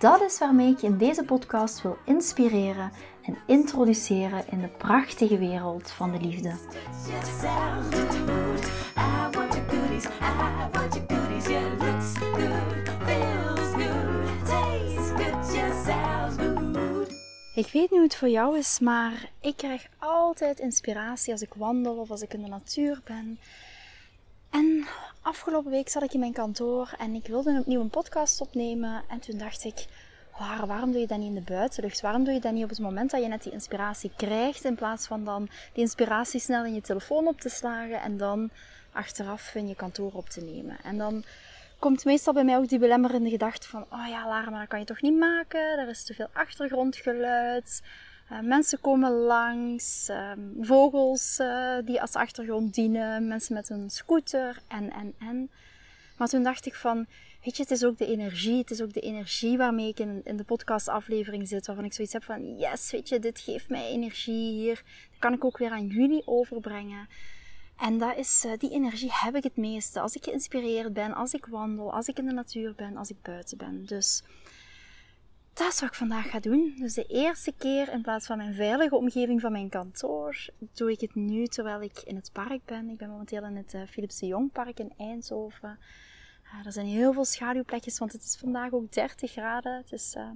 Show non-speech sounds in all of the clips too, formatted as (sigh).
Dat is waarmee ik je in deze podcast wil inspireren en introduceren in de prachtige wereld van de liefde. Ik weet niet hoe het voor jou is, maar ik krijg altijd inspiratie als ik wandel of als ik in de natuur ben. En afgelopen week zat ik in mijn kantoor en ik wilde opnieuw een podcast opnemen. En toen dacht ik, waarom doe je dat niet in de buitenlucht? Waarom doe je dat niet op het moment dat je net die inspiratie krijgt, in plaats van dan die inspiratie snel in je telefoon op te slagen en dan achteraf in je kantoor op te nemen? En dan komt meestal bij mij ook die belemmerende gedachte van, oh ja Lara, maar dat kan je toch niet maken? Er is te veel achtergrondgeluid. Uh, mensen komen langs, uh, vogels uh, die als achtergrond dienen, mensen met een scooter en, en, en. Maar toen dacht ik van, weet je, het is ook de energie, het is ook de energie waarmee ik in, de podcastaflevering zit, waarvan ik zoiets heb van, yes, weet je, dit geeft mij energie hier, dat kan ik ook weer aan jullie overbrengen. En dat is, uh, die energie heb ik het meeste als ik geïnspireerd ben, als ik wandel, als ik in de natuur ben, als ik buiten ben. Dus dat is wat ik vandaag ga doen. Dus de eerste keer in plaats van mijn veilige omgeving van mijn kantoor, doe ik het nu terwijl ik in het park ben. Ik ben momenteel in het uh, Philips de Jong Park in Eindhoven. Uh, er zijn heel veel schaduwplekjes, want het is vandaag ook 30 graden. Het is, uh,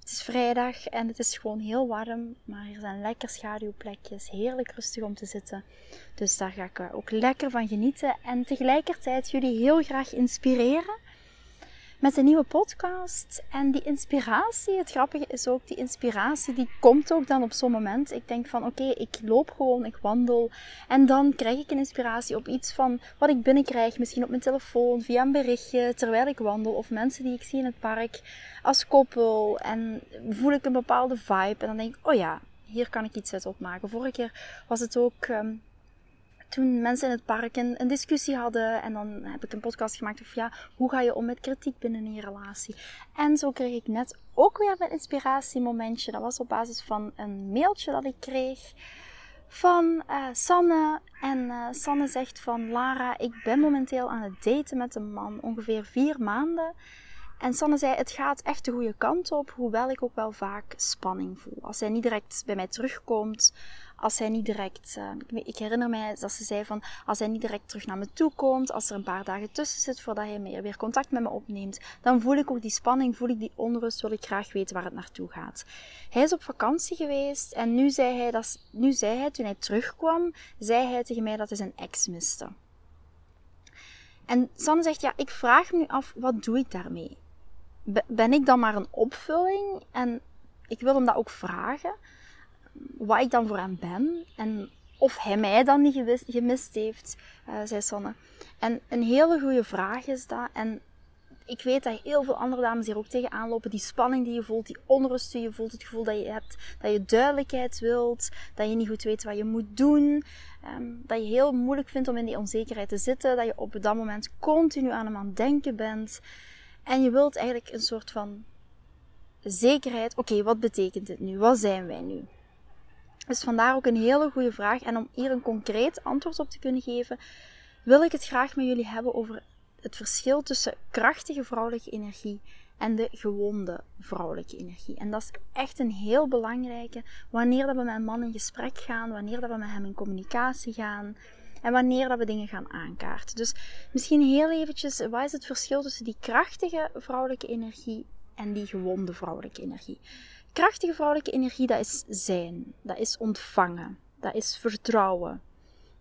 het is vrijdag en het is gewoon heel warm. Maar er zijn lekker schaduwplekjes. Heerlijk rustig om te zitten. Dus daar ga ik ook lekker van genieten. En tegelijkertijd jullie heel graag inspireren met een nieuwe podcast. En die inspiratie, het grappige is ook, die inspiratie die komt ook dan op zo'n moment. Ik denk van oké, ik loop gewoon, ik wandel. En dan krijg ik een inspiratie op iets van wat ik binnenkrijg. Misschien op mijn telefoon, via een berichtje, terwijl ik wandel. Of mensen die ik zie in het park als koppel. En voel ik een bepaalde vibe. En dan denk ik, oh ja, hier kan ik iets uit opmaken. Vorige keer was het ook... Um, toen mensen in het park een, een, discussie hadden. En dan heb ik een podcast gemaakt over ja, hoe ga je om met kritiek binnen een relatie. En zo kreeg ik net ook weer een inspiratiemomentje. Dat was op basis van een mailtje dat ik kreeg van uh, Sanne. En uh, Sanne zegt van Lara, ik ben momenteel aan het daten met een man. Ongeveer vier maanden. En Sanne zei, het gaat echt de goede kant op, hoewel ik ook wel vaak spanning voel. Als hij niet direct bij mij terugkomt, als hij niet direct, uh, ik, herinner mij dat ze zei van, als hij niet direct terug naar me toe komt, als er een paar dagen tussen zit voordat hij weer contact met me opneemt, dan voel ik ook die spanning, voel ik die onrust, wil ik graag weten waar het naartoe gaat. Hij is op vakantie geweest en nu zei hij, dat, nu zei hij, toen hij terugkwam, zei hij tegen mij dat hij zijn ex miste. En Sanne zegt, ja, ik vraag me nu af, wat doe ik daarmee? Ben ik dan maar een opvulling? En ik wil hem dat ook vragen wat ik dan voor hem ben en of hij mij dan niet gemist heeft, uh, zei Sanne. En een hele goede vraag is dat. En ik weet dat heel veel andere dames hier ook tegenaan lopen. Die spanning die je voelt, die onrust die je voelt, het gevoel dat je hebt, dat je duidelijkheid wilt, dat je niet goed weet wat je moet doen, ehm, dat je heel moeilijk vindt om in die onzekerheid te zitten, dat je op dat moment continu aan hem aan het denken bent. En je wilt eigenlijk een soort van zekerheid. Oké, wat betekent dit nu? Wat zijn wij nu? Dus vandaar ook een hele goede vraag. En om hier een concreet antwoord op te kunnen geven, wil ik het graag met jullie hebben over het verschil tussen krachtige vrouwelijke energie en de gewonde vrouwelijke energie. En dat is echt een heel belangrijke wanneer dat we met een man in gesprek gaan, wanneer dat we met hem in communicatie gaan en wanneer dat we dingen gaan aankaarten. Dus misschien heel eventjes, wat is het verschil tussen die krachtige vrouwelijke energie en die gewonde vrouwelijke energie? Krachtige vrouwelijke energie, dat is zijn. Dat is ontvangen. Dat is vertrouwen.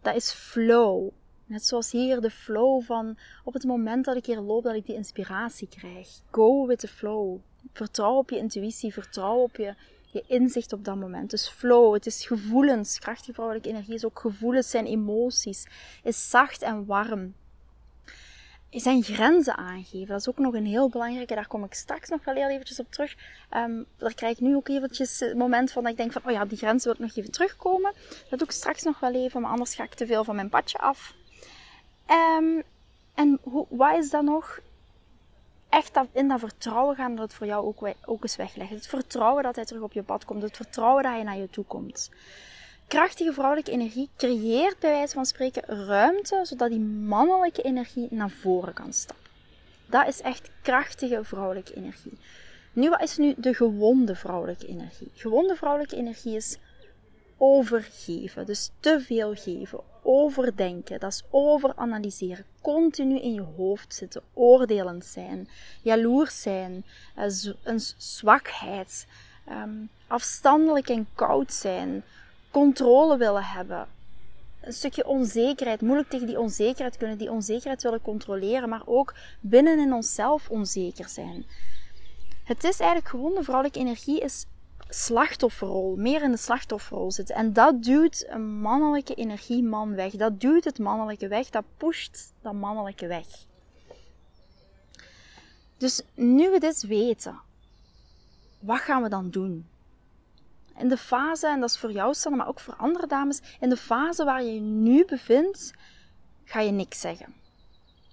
Dat is flow. Net zoals hier de flow van op het moment dat ik hier loop, dat ik die inspiratie krijg. Go with the flow. Vertrouw op je intuïtie. Vertrouw op je, je inzicht op dat moment. Dus flow, het is gevoelens. Krachtige vrouwelijke energie is ook gevoelens, zijn emoties. Is zacht en warm. Zijn grenzen aangeven. Dat is ook nog een heel belangrijke. Daar kom ik straks nog wel heel eventjes op terug. Um, daar krijg ik nu ook eventjes het moment van dat ik denk van, oh ja, die grenzen wil ik nog even terugkomen. Dat doe ik straks nog wel even, maar anders ga ik te veel van mijn padje af. Um, en hoe, wat is dan nog? Echt in dat vertrouwen gaan dat het voor jou ook, ook eens weglegt. Het vertrouwen dat hij terug op je pad komt. Het vertrouwen dat hij naar je toe komt krachtige vrouwelijke energie creëert bij wijze van spreken ruimte zodat die mannelijke energie naar voren kan stappen. Dat is echt krachtige vrouwelijke energie. Nu, wat is nu de gewonde vrouwelijke energie? Gewonde vrouwelijke energie is overgeven, dus te veel geven, overdenken, dat is overanalyseren, continu in je hoofd zitten, oordelend zijn, jaloers zijn, eh, een zwakheid, ehm, afstandelijk en koud zijn, controle willen hebben. Een stukje onzekerheid, moeilijk tegen die onzekerheid kunnen, die onzekerheid willen controleren, maar ook binnen in onszelf onzeker zijn. Het is eigenlijk gewoon de vrouwelijke energie is slachtofferrol, meer in de slachtofferrol zitten. En dat duwt een mannelijke energieman weg. Dat duwt het mannelijke weg, dat pusht dat mannelijke weg. Dus nu we dit weten, wat gaan we dan doen? In de fase, en dat is voor jou Sanne, maar ook voor andere dames, in de fase waar je je nu bevindt, ga je niks zeggen.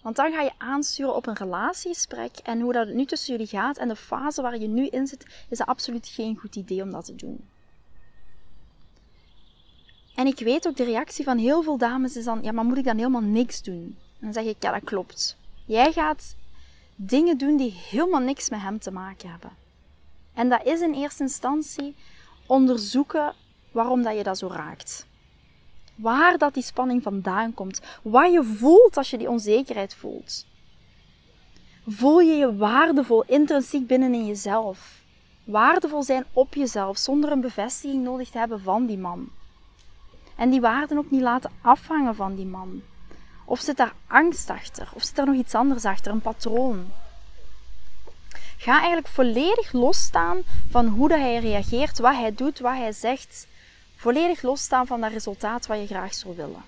Want dan ga je aansturen op een relatiegesprek en hoe dat nu tussen jullie gaat en de fase waar je nu in zit, is absoluut geen goed idee om dat te doen. En ik weet ook, de reactie van heel veel dames is dan, ja, maar moet ik dan helemaal niks doen? En dan zeg ik, ja, dat klopt. Jij gaat dingen doen die helemaal niks met hem te maken hebben. En dat is in eerste instantie onderzoeken waarom dat je dat zo raakt. Waar dat die spanning vandaan komt. Wat je voelt als je die onzekerheid voelt. Voel je je waardevol, intrinsiek binnen in jezelf. Waardevol zijn op jezelf, zonder een bevestiging nodig te hebben van die man. En die waarden ook niet laten afhangen van die man. Of zit daar angst achter? Of zit er nog iets anders achter? Een patroon? Ga eigenlijk volledig losstaan van hoe dat hij reageert, wat hij doet, wat hij zegt. Volledig losstaan van dat resultaat wat je graag zou willen.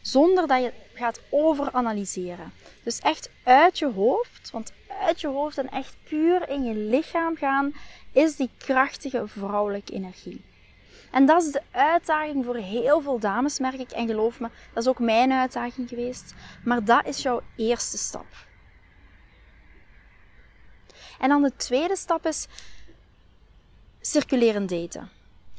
Zonder dat je gaat overanalyseren. Dus echt uit je hoofd, want uit je hoofd en echt puur in je lichaam gaan, is die krachtige vrouwelijke energie. En dat is de uitdaging voor heel veel dames, merk ik. En geloof me, dat is ook mijn uitdaging geweest. Maar dat is jouw eerste stap. En dan de tweede stap is circuleren daten.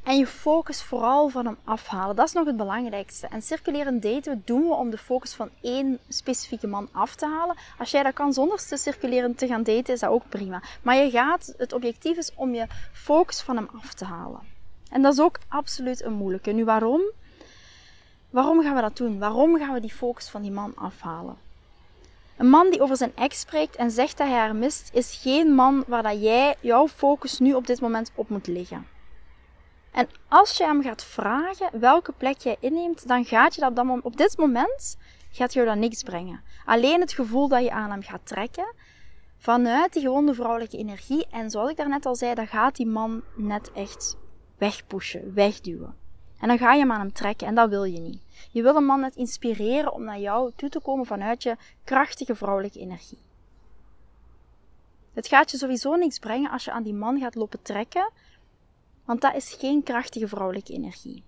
En je focus vooral van hem afhalen. Dat is nog het belangrijkste. En circuleren daten doen we om de focus van één specifieke man af te halen. Als jij dat kan zonder te circuleren te gaan daten, is dat ook prima. Maar je gaat, het objectief is om je focus van hem af te halen. En dat is ook absoluut een moeilijke. Nu waarom? Waarom gaan we dat doen? Waarom gaan we die focus van die man afhalen? Een man die over zijn ex spreekt en zegt dat hij haar mist, is geen man waar dat jij jouw focus nu op dit moment op moet liggen. En als je hem gaat vragen welke plek jij inneemt, dan gaat je dat op, op dit moment gaat je dat niks brengen. Alleen het gevoel dat je aan hem gaat trekken vanuit die gewonde vrouwelijke energie. En zoals ik daarnet al zei, dan gaat die man net echt wegpushen, wegduwen. En dan ga je hem aan hem trekken en dat wil je niet. Je wil een man net inspireren om naar jou toe te komen vanuit je krachtige vrouwelijke energie. Het gaat je sowieso niks brengen als je aan die man gaat lopen trekken, want dat is geen krachtige vrouwelijke energie.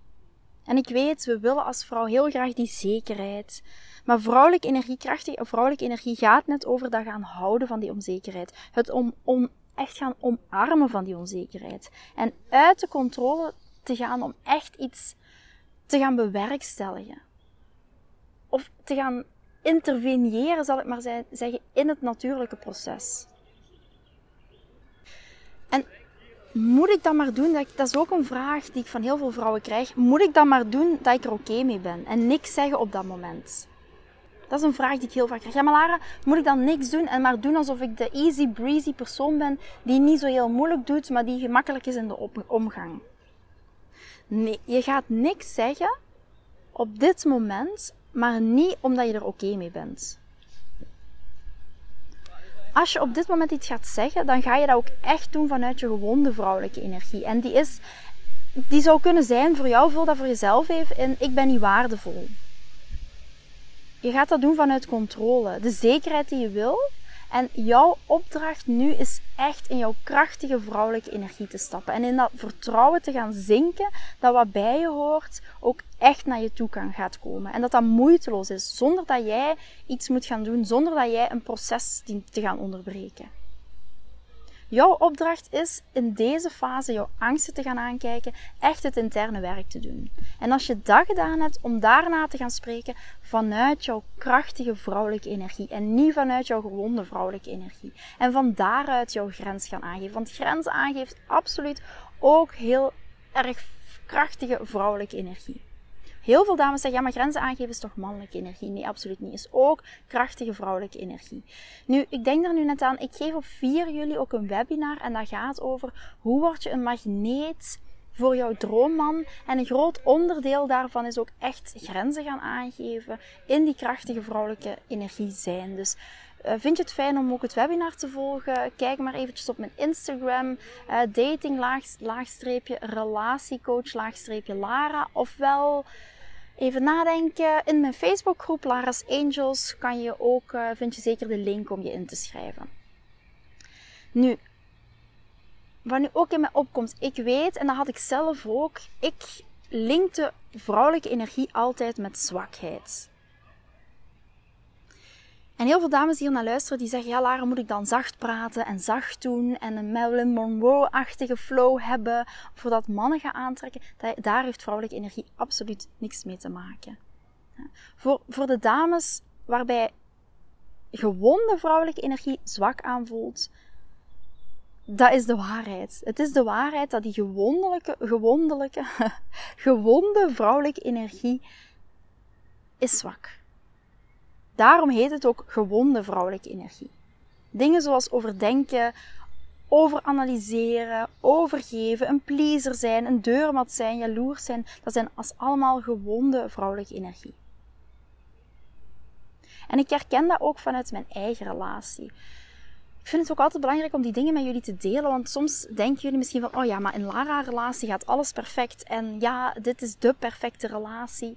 En ik weet, we willen als vrouw heel graag die zekerheid. Maar vrouwelijke energie, krachtige vrouwelijke energie gaat net over dat gaan houden van die onzekerheid. Het om, om echt gaan omarmen van die onzekerheid. En uit de controle te gaan om echt iets te gaan bewerkstelligen. Of te gaan interveneren, zal ik maar zeggen, in het natuurlijke proces. En moet ik dat maar doen? Dat, is ook een vraag die ik van heel veel vrouwen krijg. Moet ik dat maar doen dat ik er oké mee ben? En niks zeggen op dat moment. Dat is een vraag die ik heel vaak krijg. Ja, maar Lara, moet ik dan niks doen en maar doen alsof ik de easy breezy persoon ben die niet zo heel moeilijk doet, maar die gemakkelijk is in de omgang? Nee, je gaat niks zeggen op dit moment, maar niet omdat je er oké mee bent. Als je op dit moment iets gaat zeggen, dan ga je dat ook echt doen vanuit je gewonde vrouwelijke energie. En die is, die zou kunnen zijn voor jou, vul dat voor jezelf even in, ik ben niet waardevol. je gaat dat doen vanuit controle. De zekerheid die je wil. En jouw opdracht nu is echt in jouw krachtige vrouwelijke energie te stappen. En in dat vertrouwen te gaan zinken dat wat bij je hoort ook echt naar je toe kan gaat komen. En dat dat moeiteloos is, zonder dat jij iets moet gaan doen, zonder dat jij een proces dient te gaan onderbreken. Jouw opdracht is in deze fase jouw angsten te gaan aankijken, echt het interne werk te doen. En als je dat gedaan hebt, om daarna te gaan spreken vanuit jouw krachtige vrouwelijke energie en niet vanuit jouw gewonde vrouwelijke energie. En van daaruit jouw grens gaan aangeven. Want grens aangeeft absoluut ook heel erg krachtige vrouwelijke energie. Heel veel dames zeggen, ja, maar grenzen aangeven is toch mannelijke energie? Nee, absoluut niet. Is ook krachtige vrouwelijke energie. Nu, ik denk er nu net aan, ik geef op 4 juli ook een webinar en dat gaat over hoe word je een magneet voor jouw droomman. En een groot onderdeel daarvan is ook echt grenzen gaan aangeven in die krachtige vrouwelijke energie zijn. Dus uh, vind je het fijn om ook het webinar te volgen? Kijk maar eventjes op mijn Instagram. Uh, dating laagstreepje relatiecoach laagstreepje Lara. Ofwel even nadenken. In mijn Facebookgroep Lara's Angels kan je ook, uh, vind je zeker de link om je in te schrijven. Nu, wat nu ook in mij opkomt, ik weet, en dat had ik zelf ook, ik linkte vrouwelijke energie altijd met zwakheid. En heel veel dames die hier naar luisteren, die zeggen, ja Lara, moet ik dan zacht praten en zacht doen en een Marilyn Monroe-achtige flow hebben, voordat mannen gaan aantrekken. Daar heeft vrouwelijke energie absoluut niks mee te maken. Voor, voor de dames waarbij gewonde vrouwelijke energie zwak aanvoelt, dat is de waarheid. Het is de waarheid dat die gewondelijke, gewondelijke, (laughs) gewonde vrouwelijke energie is zwak. Daarom heet het ook gewonde vrouwelijke energie. Dingen zoals overdenken, overanalyseren, overgeven, een pleaser zijn, een deurmat zijn, jaloers zijn, dat zijn als allemaal gewonde vrouwelijke energie. En ik herken dat ook vanuit mijn eigen relatie. Ik vind het ook altijd belangrijk om die dingen met jullie te delen, want soms denken jullie misschien van, oh ja, maar in Lara-relatie gaat alles perfect en ja, dit is de perfecte relatie.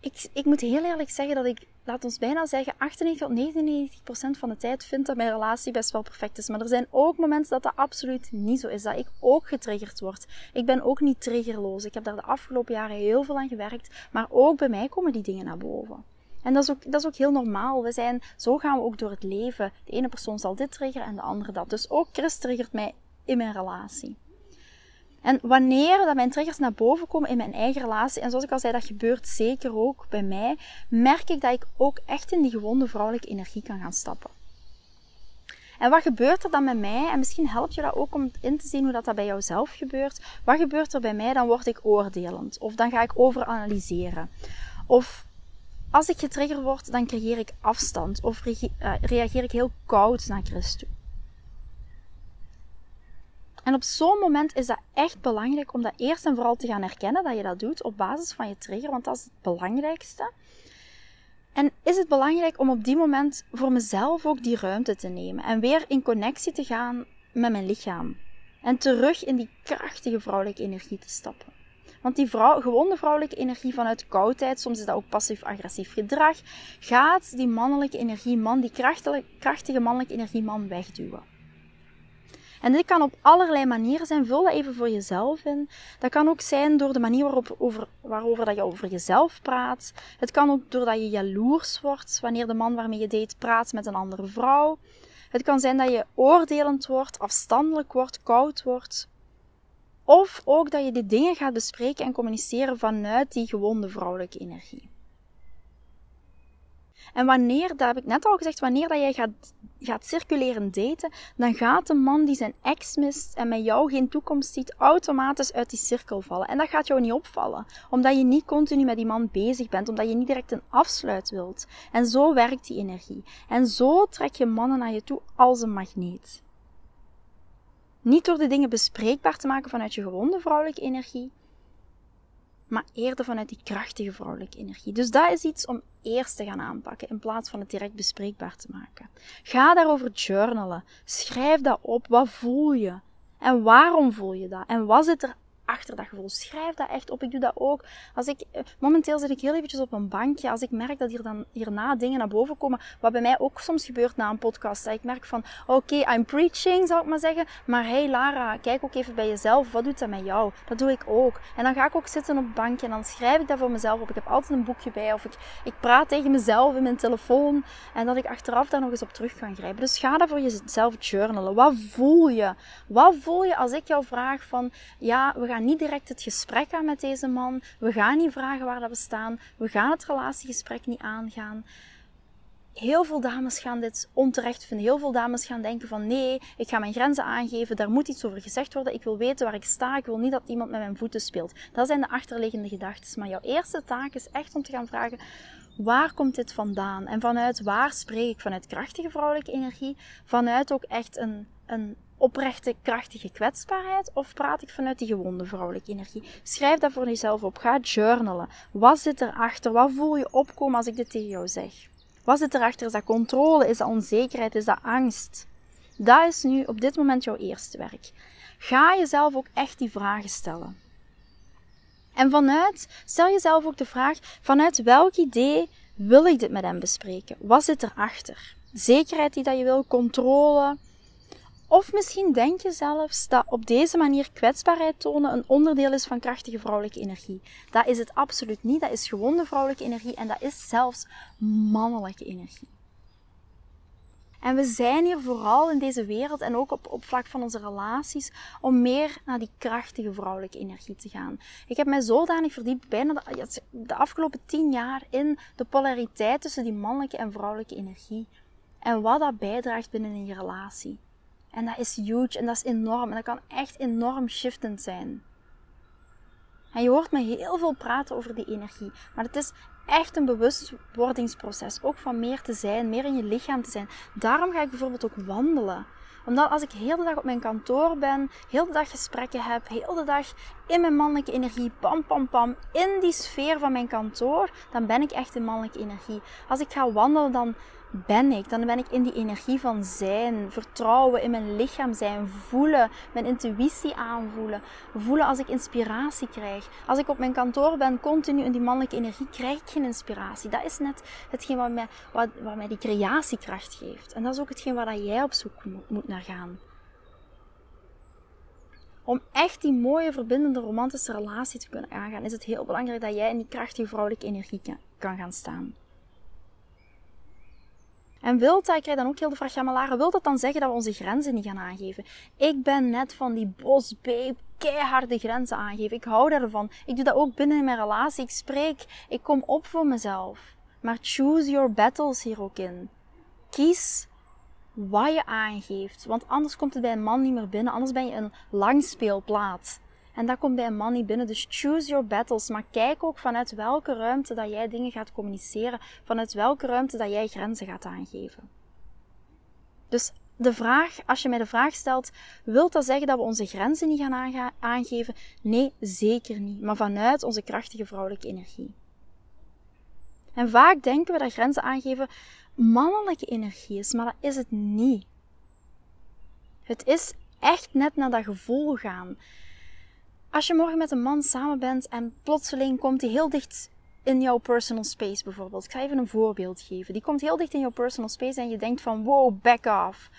Ik, ik moet heel eerlijk zeggen dat ik laat ons bijna zeggen, 98 tot 99 procent van de tijd vind dat mijn relatie best wel perfect is. Maar er zijn ook momenten dat dat absoluut niet zo is. Dat ik ook getriggerd word. Ik ben ook niet triggerloos. Ik heb daar de afgelopen jaren heel veel aan gewerkt. Maar ook bij mij komen die dingen naar boven. En dat is, ook, dat is ook heel normaal. We zijn, zo gaan we ook door het leven. De ene persoon zal dit triggeren en de andere dat. Dus ook Chris triggert mij in mijn relatie. En wanneer dat mijn triggers naar boven komen in mijn eigen relatie, en zoals ik al zei, dat gebeurt zeker ook bij mij, merk ik dat ik ook echt in die gewonde vrouwelijke energie kan gaan stappen. En wat gebeurt er dan met mij? En misschien helpt je dat ook om in te zien hoe dat, dat bij jou zelf gebeurt. Wat gebeurt er bij mij? Dan word ik oordelend. Of dan ga ik overanalyseren. Of als ik getriggerd word, dan creëer ik afstand. Of eh, reageer ik heel koud naar Christus. En op zo'n moment is dat echt belangrijk om dat eerst en vooral te gaan herkennen dat je dat doet op basis van je trigger, want dat is het belangrijkste. En is het belangrijk om op die moment voor mezelf ook die ruimte te nemen en weer in connectie te gaan met mijn lichaam. En terug in die krachtige vrouwelijke energie te stappen. Want die vrouw, gewonde vrouwelijke energie vanuit koudheid, soms is dat ook passief-agressief gedrag, gaat die mannelijke energie man, die krachtige, mannelijke energie man wegduwen. En dit kan op allerlei manieren zijn. Vul dat even voor jezelf in. Dat kan ook zijn door de manier waarop, over, waarover dat je over jezelf praat. Het kan ook doordat je jaloers wordt wanneer de man waarmee je date praat met een andere vrouw. Het kan zijn dat je oordelend wordt, afstandelijk wordt, koud wordt. Of ook dat je die dingen gaat bespreken en communiceren vanuit die gewonde vrouwelijke energie. En wanneer, dat heb ik net al gezegd, wanneer dat jij gaat, gaat circuleren daten, dan gaat de man die zijn ex mist en met jou geen toekomst ziet, automatisch uit die cirkel vallen. En dat gaat jou niet opvallen, omdat je niet continu met die man bezig bent, omdat je niet direct een afsluit wilt. En zo werkt die energie. En zo trek je mannen naar je toe als een magneet. Niet door de dingen bespreekbaar te maken vanuit je gewonde vrouwelijke energie, maar eerder vanuit die krachtige vrouwelijke energie. Dus dat is iets om eerst te gaan aanpakken in plaats van het direct bespreekbaar te maken. Ga daarover journalen. Schrijf dat op. Wat voel je? En waarom voel je dat? En wat zit er achter dat gevoel? Schrijf dat echt op. Ik doe dat ook. Als ik, eh, momenteel zit ik heel eventjes op een bankje. Als ik merk dat hier dan hierna dingen naar boven komen, wat bij mij ook soms gebeurt na een podcast. Dat ik merk van, oké, I'm preaching, zou ik maar zeggen. Maar hey Lara, kijk ook even bij jezelf. Wat doet dat met jou? Dat doe ik ook. En dan ga ik ook zitten op het bankje en dan schrijf ik dat voor mezelf op. Ik heb altijd een boekje bij of ik, ik praat tegen mezelf in mijn telefoon. En dat ik achteraf daar nog eens op terug kan grijpen. Dus ga dat voor jezelf journalen. Wat voel je? Wat voel je als ik jou vraag van, ja, we gaan niet direct het gesprek aan met deze man. We gaan niet vragen waar dat we staan. We gaan het relatiegesprek niet aangaan. Heel veel dames gaan dit onterecht vinden. Heel veel dames gaan denken van nee, ik ga mijn grenzen aangeven. Daar moet iets over gezegd worden. Ik wil weten waar ik sta. Ik wil niet dat iemand met mijn voeten speelt. Dat zijn de achterliggende gedachten. Maar jouw eerste taak is echt om te gaan vragen waar komt dit vandaan? En vanuit waar spreek ik? Vanuit krachtige vrouwelijke energie? Vanuit ook echt een, een oprechte, krachtige kwetsbaarheid? Of praat ik vanuit die gewonde vrouwelijke energie? Schrijf dat voor jezelf op. Ga journalen. Wat zit erachter? Wat voel je opkomen als ik dit tegen jou zeg? Wat zit erachter? Is dat controle? Is dat onzekerheid? Is dat angst? Dat is nu op dit moment jouw eerste werk. Ga jezelf ook echt die vragen stellen. En vanuit, stel jezelf ook de vraag, vanuit welk idee wil ik dit met hem bespreken? Wat zit erachter? Zekerheid die dat je wil, controle. Of misschien denk je zelfs dat op deze manier kwetsbaarheid tonen een onderdeel is van krachtige vrouwelijke energie. Dat is het absoluut niet. Dat is gewonde vrouwelijke energie en dat is zelfs mannelijke energie. En we zijn hier vooral in deze wereld en ook op, op vlak van onze relaties om meer naar die krachtige vrouwelijke energie te gaan. Ik heb mij zodanig verdiept, bijna de, de afgelopen tien jaar, in de polariteit tussen die mannelijke en vrouwelijke energie. En wat dat bijdraagt binnen een relatie. En dat is huge en dat is enorm. En dat kan echt enorm shiftend zijn. En je hoort me heel veel praten over die energie. Maar het is echt een bewustwordingsproces. Ook van meer te zijn, meer in je lichaam te zijn. Daarom ga ik bijvoorbeeld ook wandelen. Omdat als ik heel de dag op mijn kantoor ben, heel de dag gesprekken heb, heel de dag in mijn mannelijke energie, pam pam pam, in die sfeer van mijn kantoor, dan ben ik echt in mannelijke energie. Als ik ga wandelen, dan ben ik. Dan ben ik in die energie van zijn, vertrouwen in mijn lichaam zijn, voelen, mijn intuïtie aanvoelen, voelen als ik inspiratie krijg. Als ik op mijn kantoor ben, continu in die mannelijke energie, krijg ik geen inspiratie. Dat is net hetgeen wat mij, wat, wat mij die creatiekracht geeft. En dat is ook hetgeen waar jij op zoek moet naar gaan. Om echt die mooie, verbindende, romantische relatie te kunnen aangaan, is het heel belangrijk dat jij in die krachtige vrouwelijke energie kan, kan gaan staan. En wilt dat, ik krijg dan ook heel de vraag, ja maar dat dan zeggen dat we onze grenzen niet gaan aangeven? Ik ben net van die bosbeep, keiharde grenzen aangeven. Ik hou daarvan. Ik doe dat ook binnen in mijn relatie. Ik spreek, ik kom op voor mezelf. Maar choose your battles hier ook in. Kies wat je aangeeft. Want anders komt het bij een man niet meer binnen. Anders ben je een langspeelplaat. En dat komt bij een man niet binnen. Dus choose your battles. Maar kijk ook vanuit welke ruimte dat jij dingen gaat communiceren. Vanuit welke ruimte dat jij grenzen gaat aangeven. Dus de vraag, als je mij de vraag stelt, wilt dat zeggen dat we onze grenzen niet gaan aangeven? Nee, zeker niet. Maar vanuit onze krachtige vrouwelijke energie. En vaak denken we dat grenzen aangeven mannelijke energie is, maar dat is het niet. Het is echt net naar dat gevoel gaan. Als je morgen met een man samen bent en plotseling komt hij heel dicht in jouw personal space bijvoorbeeld. Ik ga even een voorbeeld geven. Die komt heel dicht in jouw personal space en je denkt van wow, back off.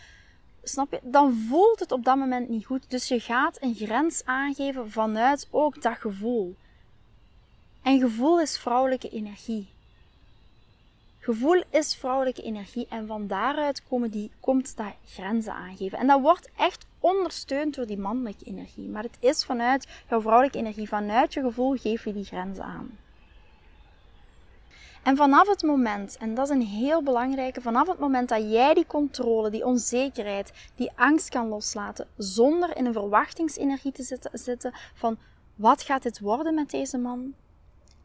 Snap je? Dan voelt het op dat moment niet goed. Dus je gaat een grens aangeven vanuit ook dat gevoel. En gevoel is vrouwelijke energie. Gevoel is vrouwelijke energie en van daaruit komen die, komt dat grenzen aangeven. En dat wordt echt ondersteund door die mannelijke energie. Maar het is vanuit jouw vrouwelijke energie, vanuit je gevoel geef je die grenzen aan. En vanaf het moment, en dat is een heel belangrijke, vanaf het moment dat jij die controle, die onzekerheid, die angst kan loslaten, zonder in een verwachtingsenergie te zitten, zitten van wat gaat dit worden met deze man?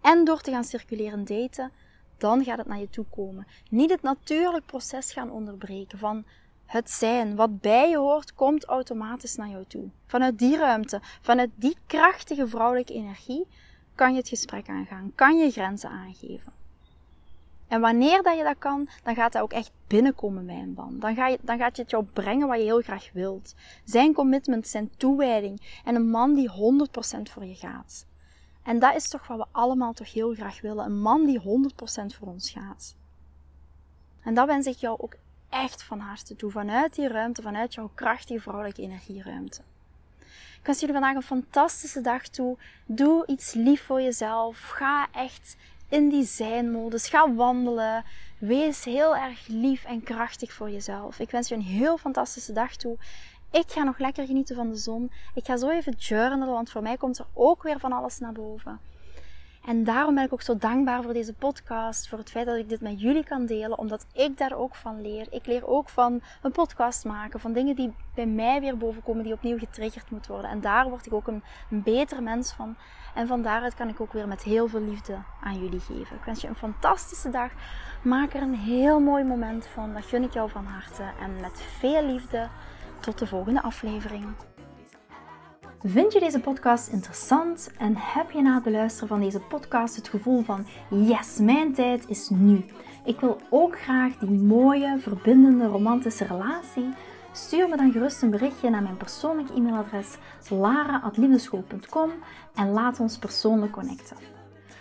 En door te gaan circuleren daten, dan gaat het naar je toe komen. Niet het natuurlijk proces gaan onderbreken van het zijn, wat bij je hoort, komt automatisch naar jou toe. Vanuit die ruimte, vanuit die krachtige vrouwelijke energie, kan je het gesprek aangaan, kan je grenzen aangeven. En wanneer dat je dat kan, dan gaat dat ook echt binnenkomen bij een band. Dan, ga je, dan gaat je het jou brengen wat je heel graag wilt. Zijn commitment, zijn toewijding en een man die 100% voor je gaat. En dat is toch wat we allemaal toch heel graag willen. Een man die 100% voor ons gaat. En dat wens ik jou ook echt van harte toe. Vanuit die ruimte, vanuit jouw krachtige vrouwelijke energieruimte. Ik wens jullie vandaag een fantastische dag toe. Doe iets lief voor jezelf. Ga echt in die zijn-modus. Ga wandelen. Wees heel erg lief en krachtig voor jezelf. Ik wens je een heel fantastische dag toe. Ik ga nog lekker genieten van de zon. Ik ga zo even journalen, want voor mij komt er ook weer van alles naar boven. En daarom ben ik ook zo dankbaar voor deze podcast, voor het feit dat ik dit met jullie kan delen, omdat ik daar ook van leer. Ik leer ook van een podcast maken, van dingen die bij mij weer bovenkomen, die opnieuw getriggerd moeten worden. En daar word ik ook een, beter mens van. En van daaruit kan ik ook weer met heel veel liefde aan jullie geven. Ik wens je een fantastische dag. Maak er een heel mooi moment van. Dat gun ik jou van harte. En met veel liefde. Tot de volgende aflevering. Vind je deze podcast interessant en heb je na het beluisteren van deze podcast het gevoel van yes, mijn tijd is nu. Ik wil ook graag die mooie, verbindende, romantische relatie. Stuur me dan gerust een berichtje naar mijn persoonlijk e-mailadres lara.liefdeschool.com en laat ons persoonlijk connecten.